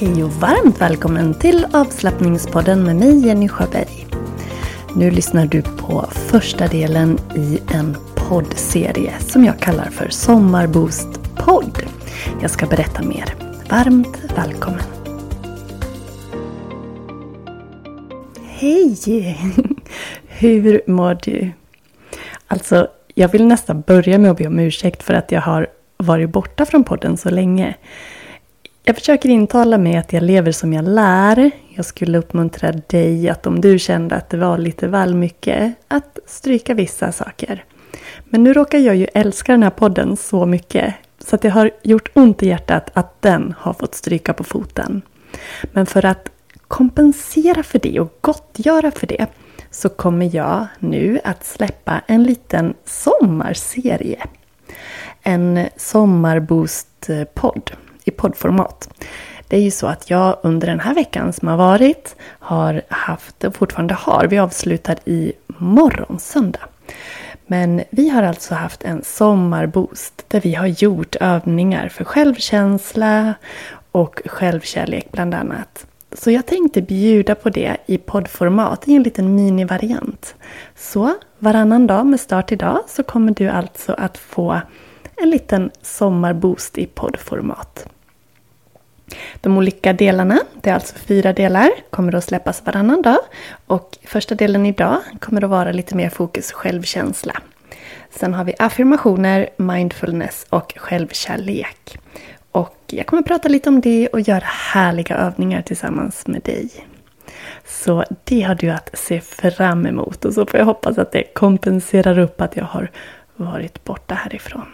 Hej och varmt välkommen till avslappningspodden med mig Jenny Sjöberg. Nu lyssnar du på första delen i en poddserie som jag kallar för Sommarboost podd. Jag ska berätta mer. Varmt välkommen! Hej! Hur mår du? Alltså, jag vill nästan börja med att be om ursäkt för att jag har varit borta från podden så länge. Jag försöker intala mig att jag lever som jag lär. Jag skulle uppmuntra dig att om du kände att det var lite väl mycket, att stryka vissa saker. Men nu råkar jag ju älska den här podden så mycket, så att det har gjort ont i hjärtat att den har fått stryka på foten. Men för att kompensera för det och gottgöra för det så kommer jag nu att släppa en liten sommarserie. En sommarboost-podd i poddformat. Det är ju så att jag under den här veckan som har varit har haft, och fortfarande har, vi avslutar i morgon söndag. Men vi har alltså haft en sommarboost där vi har gjort övningar för självkänsla och självkärlek bland annat. Så jag tänkte bjuda på det i poddformat i en liten minivariant. Så varannan dag med start idag så kommer du alltså att få en liten sommarboost i poddformat. De olika delarna, det är alltså fyra delar, kommer att släppas varannan dag. Och första delen idag kommer att vara lite mer fokus självkänsla. Sen har vi affirmationer, mindfulness och självkärlek. Och jag kommer att prata lite om det och göra härliga övningar tillsammans med dig. Så det har du att se fram emot och så får jag hoppas att det kompenserar upp att jag har varit borta härifrån.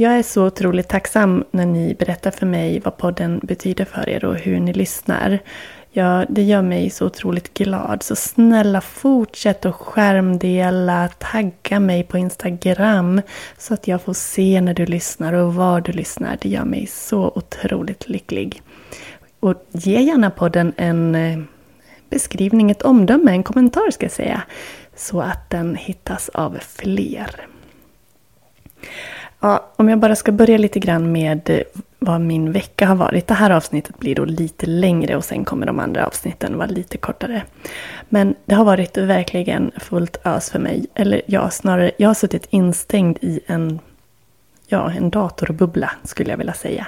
Jag är så otroligt tacksam när ni berättar för mig vad podden betyder för er och hur ni lyssnar. Ja, det gör mig så otroligt glad. Så snälla fortsätt att skärmdela, tagga mig på Instagram så att jag får se när du lyssnar och var du lyssnar. Det gör mig så otroligt lycklig. Och ge gärna podden en eh, beskrivning, ett omdöme, en kommentar ska jag säga. Så att den hittas av fler. Ja, om jag bara ska börja lite grann med eh, vad min vecka har varit. Det här avsnittet blir då lite längre och sen kommer de andra avsnitten vara lite kortare. Men det har varit verkligen fullt ös för mig. Eller ja, snarare, jag har suttit instängd i en, ja, en datorbubbla skulle jag vilja säga.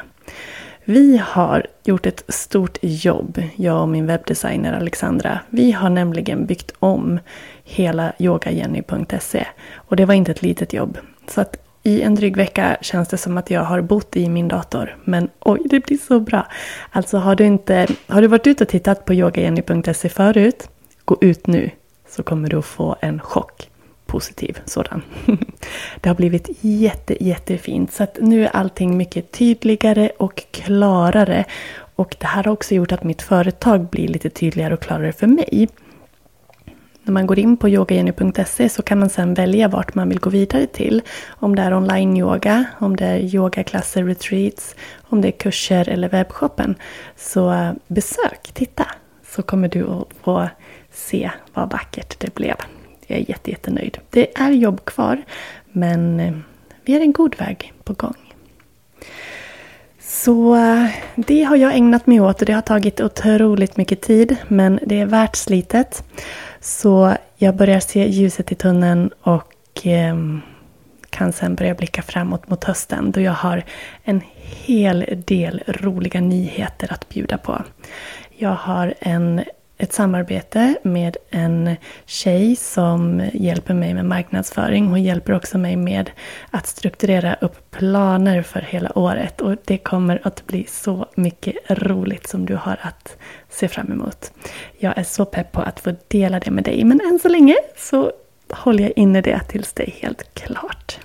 Vi har gjort ett stort jobb, jag och min webbdesigner Alexandra. Vi har nämligen byggt om hela yogajenny.se. Och det var inte ett litet jobb. Så att i en dryg vecka känns det som att jag har bott i min dator. Men oj, det blir så bra. Alltså har du, inte, har du varit ute och tittat på yogajenny.se förut, gå ut nu så kommer du att få en chock. Positiv sådan. Det har blivit jätte, jättefint. Så att nu är allting mycket tydligare och klarare. Och det här har också gjort att mitt företag blir lite tydligare och klarare för mig när man går in på yogageny.se så kan man sedan välja vart man vill gå vidare till. Om det är online-yoga, om det är yogaklasser, retreats, om det är kurser eller webbshoppen. Så eh, besök, titta, så kommer du att få se vad vackert det blev. Jag är jätte, jättenöjd. Det är jobb kvar, men eh, vi är en god väg på gång. Så eh, det har jag ägnat mig åt och det har tagit otroligt mycket tid, men det är värt slitet. Så jag börjar se ljuset i tunneln och eh, kan sen börja blicka framåt mot hösten då jag har en hel del roliga nyheter att bjuda på. Jag har en ett samarbete med en tjej som hjälper mig med marknadsföring. Hon hjälper också mig med att strukturera upp planer för hela året. Och det kommer att bli så mycket roligt som du har att se fram emot. Jag är så pepp på att få dela det med dig. Men än så länge så håller jag inne det tills det är helt klart.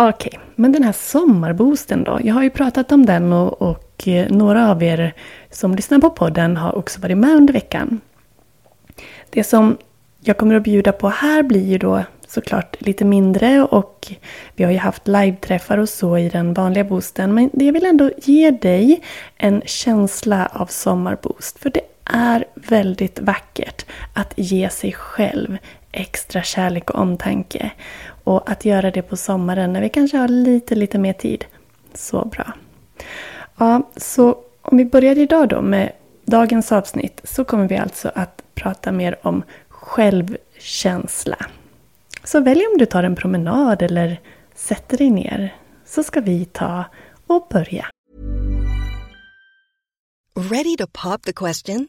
Okej, okay, men den här sommarboosten då. Jag har ju pratat om den och, och eh, några av er som lyssnar på podden har också varit med under veckan. Det som jag kommer att bjuda på här blir ju då såklart lite mindre och vi har ju haft live-träffar och så i den vanliga boosten. Men jag vill ändå ge dig en känsla av sommarboost. För det är väldigt vackert att ge sig själv extra kärlek och omtanke. Och att göra det på sommaren när vi kanske har lite, lite mer tid. Så bra. Ja, så om vi börjar idag då med dagens avsnitt så kommer vi alltså att prata mer om självkänsla. Så välj om du tar en promenad eller sätter dig ner så ska vi ta och börja. Ready to pop the question?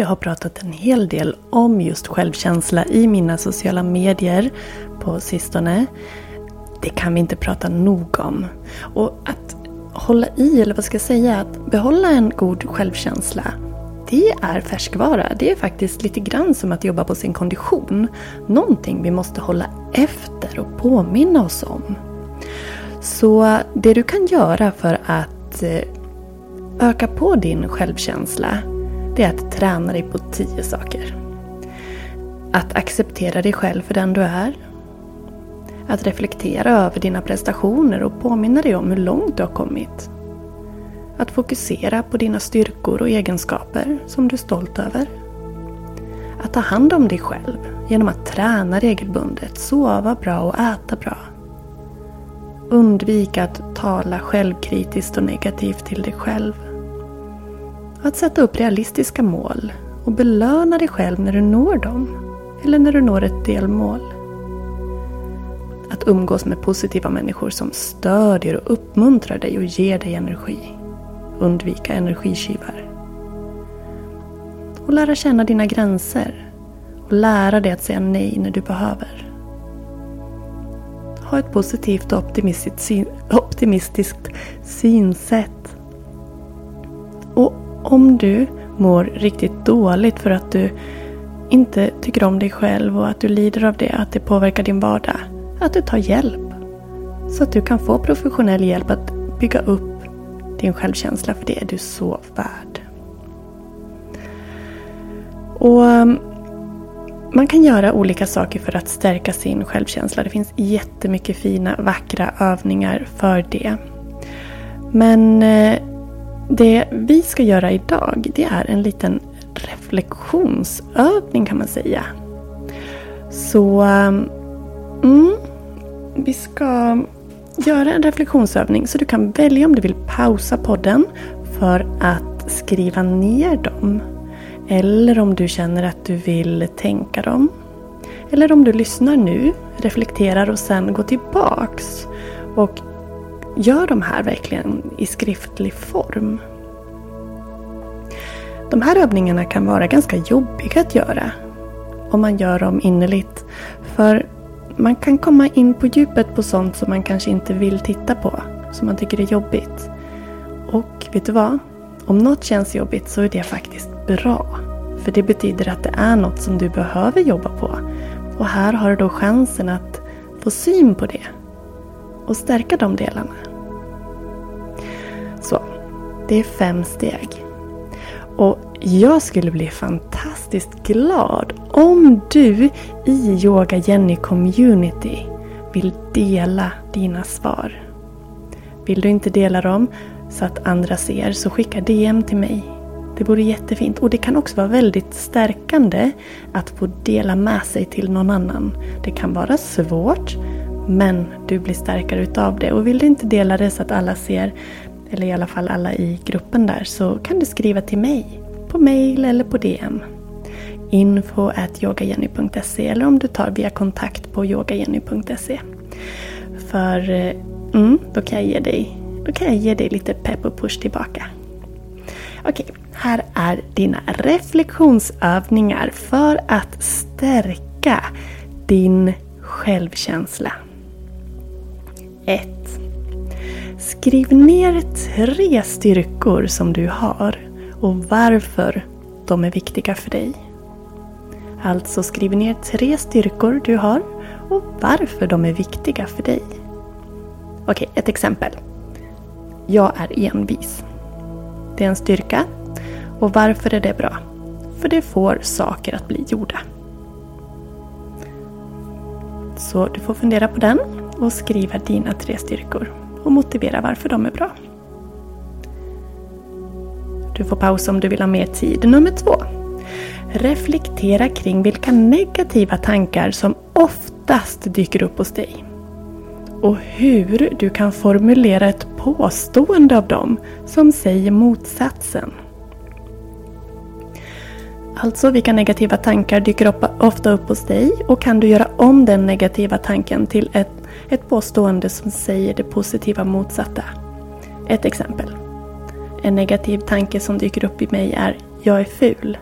Jag har pratat en hel del om just självkänsla i mina sociala medier på sistone. det kan vi inte prata nog om. Och att hålla i, eller vad ska jag säga, att behålla en god självkänsla. Det är färskvara. Det är faktiskt lite grann som att jobba på sin kondition. Någonting vi måste hålla efter och påminna oss om. Så det du kan göra för att eh, öka på din självkänsla, det är att träna dig på tio saker. Att acceptera dig själv för den du är att reflektera över dina prestationer och påminna dig om hur långt du har kommit. Att fokusera på dina styrkor och egenskaper som du är stolt över. Att ta hand om dig själv genom att träna regelbundet, sova bra och äta bra. Undvik att tala självkritiskt och negativt till dig själv. Att sätta upp realistiska mål och belöna dig själv när du når dem. Eller när du når ett delmål. Att umgås med positiva människor som stödjer och uppmuntrar dig och ger dig energi. Undvika energitjuvar. Och lära känna dina gränser. Och lära dig att säga nej när du behöver. Ha ett positivt och optimistiskt, syn optimistiskt synsätt. Om du mår riktigt dåligt för att du inte tycker om dig själv och att du lider av det, att det påverkar din vardag att du tar hjälp. Så att du kan få professionell hjälp att bygga upp din självkänsla, för det är du så värd. Och um, man kan göra olika saker för att stärka sin självkänsla. Det finns jättemycket fina, vackra övningar för det. Men eh, det vi ska göra idag, det är en liten reflektionsövning kan man säga. Så ehm, mm, vi ska göra en reflektionsövning så du kan välja om du vill pausa podden för att skriva ner dem. Eller om du känner att du vill tänka dem. Eller om du lyssnar nu, reflekterar och sen går tillbaks och gör de här verkligen i skriftlig form. De här övningarna kan vara ganska jobbiga att göra om man gör dem innerligt. För man kan komma in på djupet på sånt som man kanske inte vill titta på. Som man tycker är jobbigt. Och vet du vad? Om något känns jobbigt så är det faktiskt bra. För det betyder att det är något som du behöver jobba på. Och här har du då chansen att få syn på det. Och stärka de delarna. Så, det är fem steg. Och jag skulle bli fantastiskt glad om du i Yoga Jenny Community vill dela dina svar. Vill du inte dela dem så att andra ser så skicka DM till mig. Det vore jättefint och det kan också vara väldigt stärkande att få dela med sig till någon annan. Det kan vara svårt men du blir starkare utav det och vill du inte dela det så att alla ser eller i alla fall alla i gruppen där så kan du skriva till mig på mail eller på DM. Info at eller om du tar via kontakt på yogagenny.se. För eh, mm, då, kan jag ge dig, då kan jag ge dig lite pepp och push tillbaka. Okej, här är dina reflektionsövningar för att stärka din självkänsla. 1. Skriv ner tre styrkor som du har och varför de är viktiga för dig. Alltså skriv ner tre styrkor du har och varför de är viktiga för dig. Okej, ett exempel. Jag är envis. Det är en styrka. Och varför är det bra? För det får saker att bli gjorda. Så du får fundera på den och skriva dina tre styrkor och motivera varför de är bra. Du får pausa om du vill ha mer tid. Nummer två. Reflektera kring vilka negativa tankar som oftast dyker upp hos dig. Och hur du kan formulera ett påstående av dem som säger motsatsen. Alltså vilka negativa tankar dyker ofta upp hos dig och kan du göra om den negativa tanken till ett, ett påstående som säger det positiva motsatta. Ett exempel. En negativ tanke som dyker upp i mig är Jag är ful.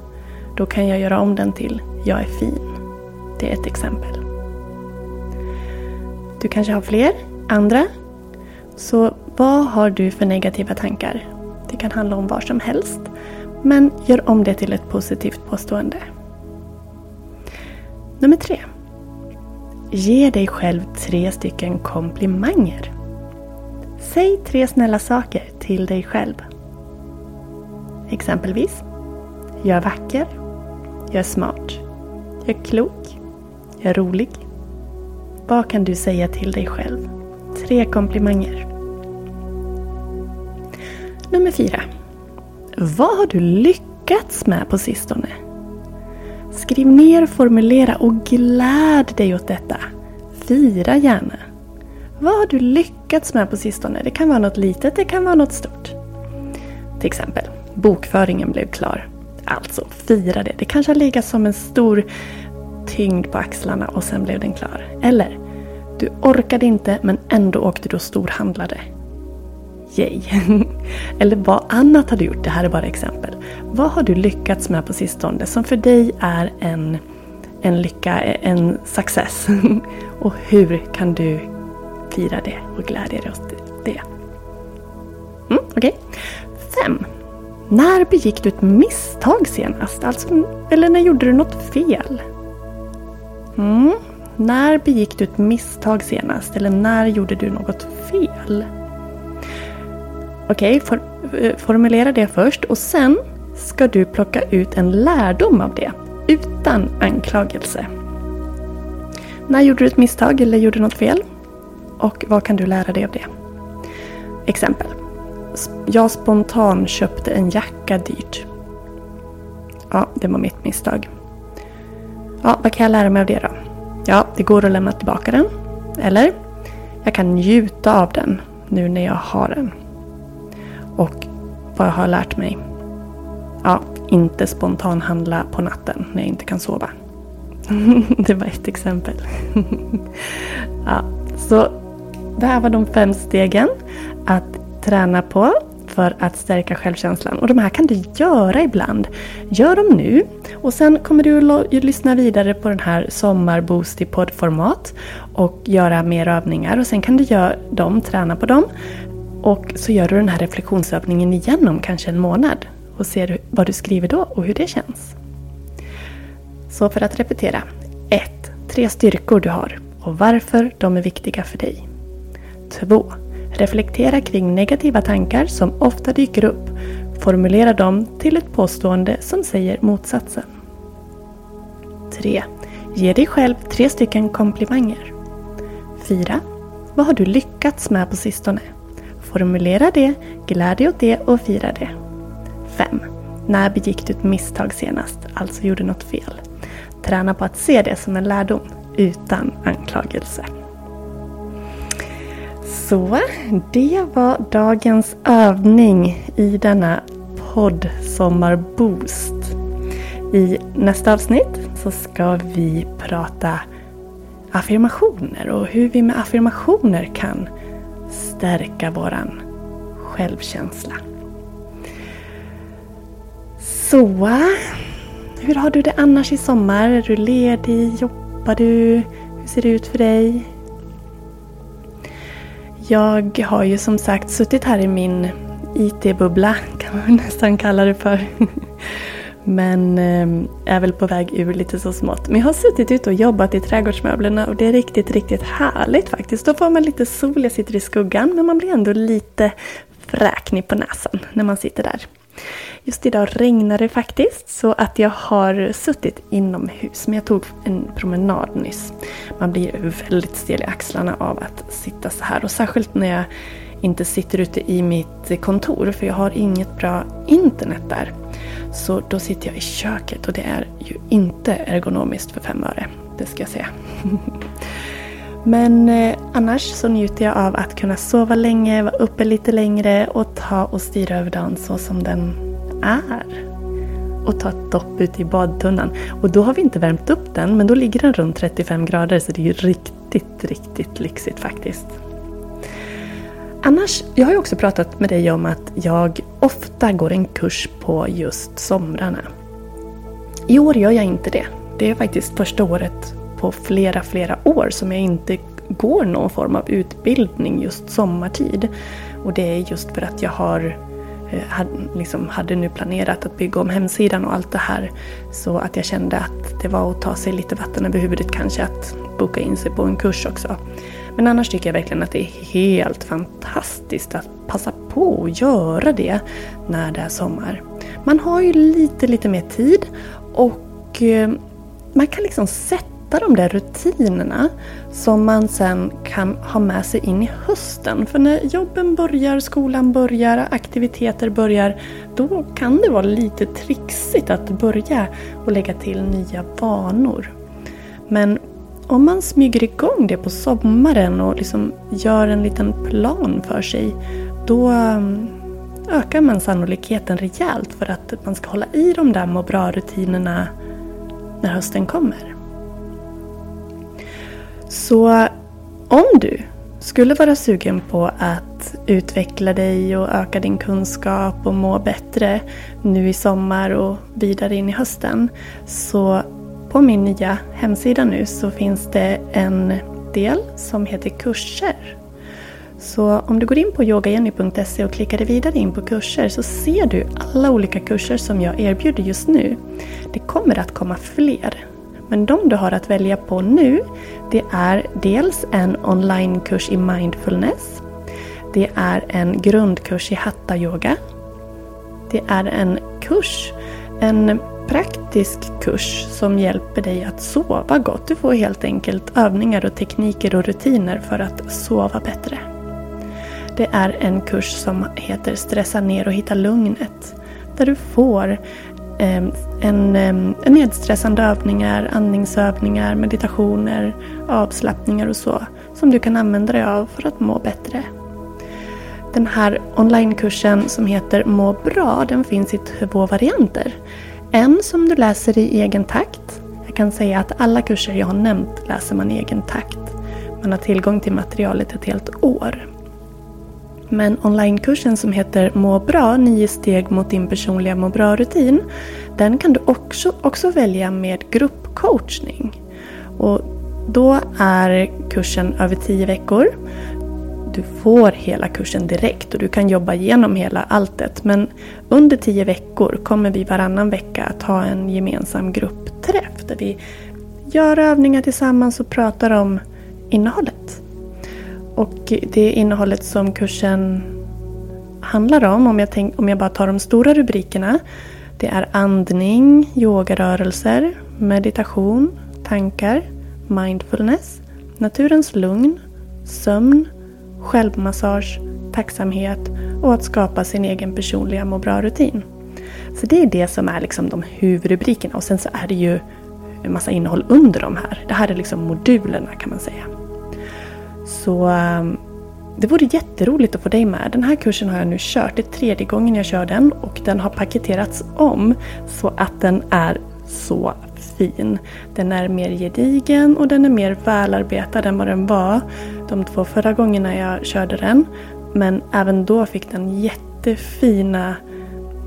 Då kan jag göra om den till Jag är fin. Det är ett exempel. Du kanske har fler, andra. Så vad har du för negativa tankar? Det kan handla om vad som helst. Men gör om det till ett positivt påstående. Nummer tre. Ge dig själv tre stycken komplimanger. Säg tre snälla saker till dig själv. Exempelvis. Jag är vacker. Jag är smart. Jag är klok. Jag är rolig. Vad kan du säga till dig själv? Tre komplimanger. Nummer fyra. Vad har du lyckats med på sistone? Skriv ner, formulera och gläd dig åt detta. Fira gärna. Vad har du lyckats med på sistone? Det kan vara något litet, det kan vara något stort. Till exempel, bokföringen blev klar. Alltså, fira det. Det kanske har legat som en stor tyngd på axlarna och sen blev den klar. Eller, du orkade inte men ändå åkte du och storhandlade. Yay! Eller vad annat har du gjort? Det här är bara exempel. Vad har du lyckats med på sistone som för dig är en, en lycka, en success? och hur kan du fira det och glädja dig åt det? Mm, Okej. Okay. Fem. När begick du ett misstag senast? Alltså, eller när gjorde du något fel? Mm. När begick du ett misstag senast? Eller när gjorde du något fel? Okej, okay, for, eh, formulera det först och sen ska du plocka ut en lärdom av det utan anklagelse. När gjorde du ett misstag eller gjorde något fel? Och vad kan du lära dig av det? Exempel. Jag spontan köpte en jacka dyrt. Ja, det var mitt misstag. Ja, vad kan jag lära mig av det då? Ja, det går att lämna tillbaka den. Eller? Jag kan njuta av den nu när jag har den. Och vad jag har lärt mig. Ja, inte spontanhandla på natten när jag inte kan sova. det var ett exempel. ja, så det här var de fem stegen att träna på för att stärka självkänslan. Och de här kan du göra ibland. Gör dem nu och sen kommer du att lyssna vidare på den här Sommarboost i poddformat och göra mer övningar och sen kan du göra dem, träna på dem och så gör du den här reflektionsövningen igen om kanske en månad och ser vad du skriver då och hur det känns. Så för att repetera. 1. Tre styrkor du har och varför de är viktiga för dig. 2. Reflektera kring negativa tankar som ofta dyker upp. Formulera dem till ett påstående som säger motsatsen. 3. Ge dig själv tre stycken komplimanger. 4. Vad har du lyckats med på sistone? Formulera det, gläd dig åt det och fira det. 5. När begick du ett misstag senast, alltså gjorde något fel? Träna på att se det som en lärdom, utan anklagelse. Så, det var dagens övning i denna podd Sommarboost. I nästa avsnitt så ska vi prata affirmationer och hur vi med affirmationer kan stärka våran självkänsla. Så, hur har du det annars i sommar? Är du ledig? Jobbar du? Hur ser det ut för dig? Jag har ju som sagt suttit här i min IT-bubbla, kan man nästan kalla det för. Men ehm, är väl på väg ur lite så smått. Men jag har suttit ute och jobbat i trädgårdsmöblerna och det är riktigt, riktigt härligt faktiskt. Då får man lite sol, jag sitter i skuggan, men man blir ändå lite fräknig på näsan när man sitter där. Just idag regnar det faktiskt så att jag har suttit inomhus. Men jag tog en promenad nyss. Man blir väldigt stel i axlarna av att sitta så här. Och särskilt när jag inte sitter ute i mitt kontor för jag har inget bra internet där. Så då sitter jag i köket och det är ju inte ergonomiskt för fem öre. Det ska jag säga. Men eh, annars så njuter jag av att kunna sova länge, vara uppe lite längre och ta och styra över dagen så som den är. Och ta ett dopp ute i badtunnan. Och då har vi inte värmt upp den, men då ligger den runt 35 grader så det är ju riktigt, riktigt lyxigt faktiskt. Annars, jag har ju också pratat med dig om att jag ofta går en kurs på just somrarna. I år gör jag inte det. Det är faktiskt första året på flera, flera år som jag inte går någon form av utbildning just sommartid. Och det är just för att jag har eh, liksom, hade nu planerat att bygga om hemsidan och allt det här. Så att jag kände att det var att ta sig lite vatten över huvudet kanske att boka in sig på en kurs också. Men annars tycker jag verkligen att det är helt fantastiskt att passa på att göra det när det är sommar. Man har ju lite, lite mer tid och eh, man kan liksom sätta de där rutinerna som man sen kan ha med sig in i hösten. För när jobben börjar, skolan börjar, aktiviteter börjar, då kan det vara lite trixigt att börja och lägga till nya vanor. Men om man smyger igång det på sommaren och liksom gör en liten plan för sig, då um, ökar man sannolikheten rejält för att man ska hålla i de där må bra-rutinerna när hösten kommer. Så om du skulle vara sugen på att utveckla dig och öka din kunskap och må bättre nu i sommar och vidare in i hösten. Så på min nya hemsida nu så finns det en del som heter kurser. Så om du går in på yogajenny.se och klickar vidare in på kurser så ser du alla olika kurser som jag erbjuder just nu. Det kommer att komma fler. Men de du har att välja på nu, det är dels en onlinekurs i mindfulness. Det är en grundkurs i hatta-yoga. Det är en kurs, en praktisk kurs som hjälper dig att sova gott. Du får helt enkelt övningar och tekniker och rutiner för att sova bättre. Det är en kurs som heter Stressa ner och hitta lugnet. Där du får ehm, en, en, nedstressande övningar, andningsövningar, meditationer, avslappningar och så. Som du kan använda dig av för att må bättre. Den här onlinekursen som heter Må bra, den finns i två varianter. En som du läser i egen takt. Jag kan säga att alla kurser jag har nämnt läser man i egen takt. Man har tillgång till materialet ett helt år. Men onlinekursen som heter Må bra, nio steg mot din personliga må bra-rutin. Den kan du också, också välja med gruppcoachning. Och då är kursen över tio veckor. Du får hela kursen direkt och du kan jobba igenom hela alltet. Men under tio veckor kommer vi varannan vecka att ha en gemensam gruppträff där vi gör övningar tillsammans och pratar om innehållet. Och det innehållet som kursen handlar om, om jag, tänk, om jag bara tar de stora rubrikerna. Det är andning, yogarörelser, meditation, tankar, mindfulness, naturens lugn, sömn, självmassage, tacksamhet och att skapa sin egen personliga må bra-rutin. Så det är det som är liksom de huvudrubrikerna och sen så är det ju en massa innehåll under de här. Det här är liksom modulerna kan man säga. Så ehm, det vore jätteroligt att få dig med. Den här kursen har jag nu kört. Det är tredje gången jag kör den och den har paketerats om så att den är så fin. Den är mer gedigen och den är mer välarbetad än vad den var de två förra gångerna jag körde den. Men även då fick den jättefina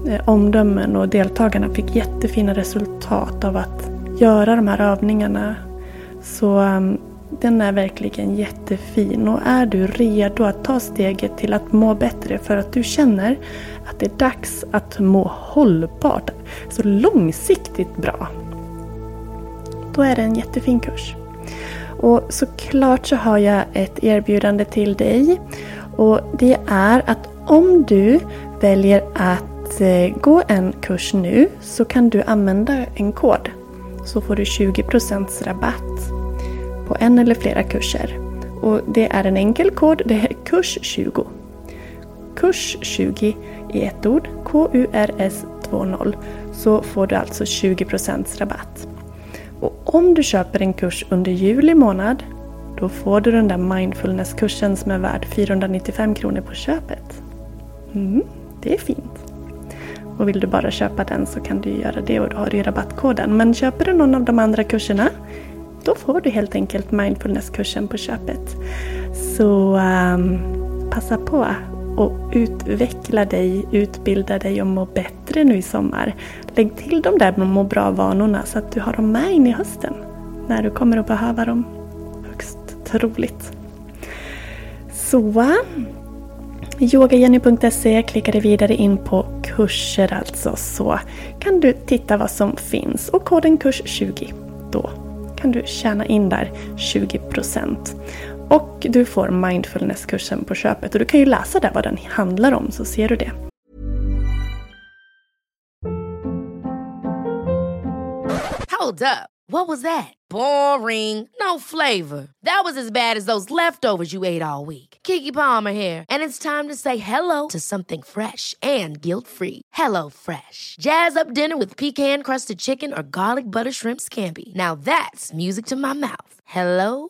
eh, omdömen och deltagarna fick jättefina resultat av att göra de här övningarna. Så ehm, den är verkligen jättefin och är du redo att ta steget till att må bättre för att du känner att det är dags att må hållbart, så långsiktigt bra. Då är det en jättefin kurs. Och såklart så har jag ett erbjudande till dig. Och det är att om du väljer att eh, gå en kurs nu så kan du använda en kod. Så får du 20% rabatt på en eller flera kurser. Och det är en enkel kod, det är KURS20. KURS20 i ett ord, K-U-R-S 20. Så får du alltså 20% rabatt. Och om du köper en kurs under juli månad då får du den där mindfulnesskursen som är värd 495 kronor på köpet. Mm, det är fint. Och vill du bara köpa den så kan du göra det och då har du rabattkoden. Men köper du någon av de andra kurserna då får du helt enkelt mindfulnesskursen på köpet. Så um, passa på och utveckla dig, utbilda dig och må bättre nu i sommar. Lägg till de där må bra-vanorna så att du har dem med in i hösten när du kommer att behöva dem. Högst troligt. Så yogagenny.se klickar du vidare in på kurser alltså så kan du titta vad som finns och koden kurs20 då kan du tjäna in där 20%. Och du får mindfulnesskursen på köpet och du kan ju läsa där vad den handlar om så ser du det. Hold up. What was that? Boring. No flavor. That was as bad as those leftovers you ate all week. Kiki Palmer here, and it's time to say hello to something fresh and guilt-free. Hello Fresh. Jazz up dinner with pecan-crusted chicken or garlic butter shrimp scampi. Now that's music to my mouth. Hello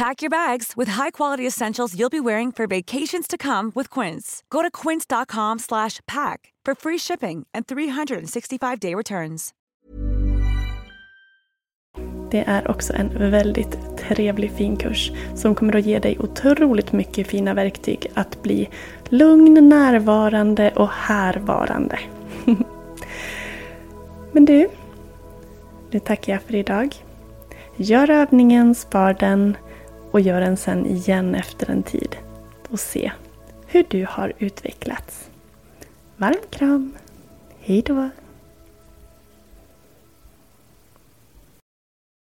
Pack your bags with high-quality essentials you'll be wearing for vacations to come with Quince. Go to quince.com slash pack for free shipping and 365-day returns. Det är också en väldigt trevlig fin kurs som kommer att ge dig otroligt mycket fina verktyg att bli lugn, närvarande och härvarande. Men du, nu tackar jag för idag. Gör övningen, spar den och gör den sen igen efter en tid och se hur du har utvecklats. Varm kram! Hejdå!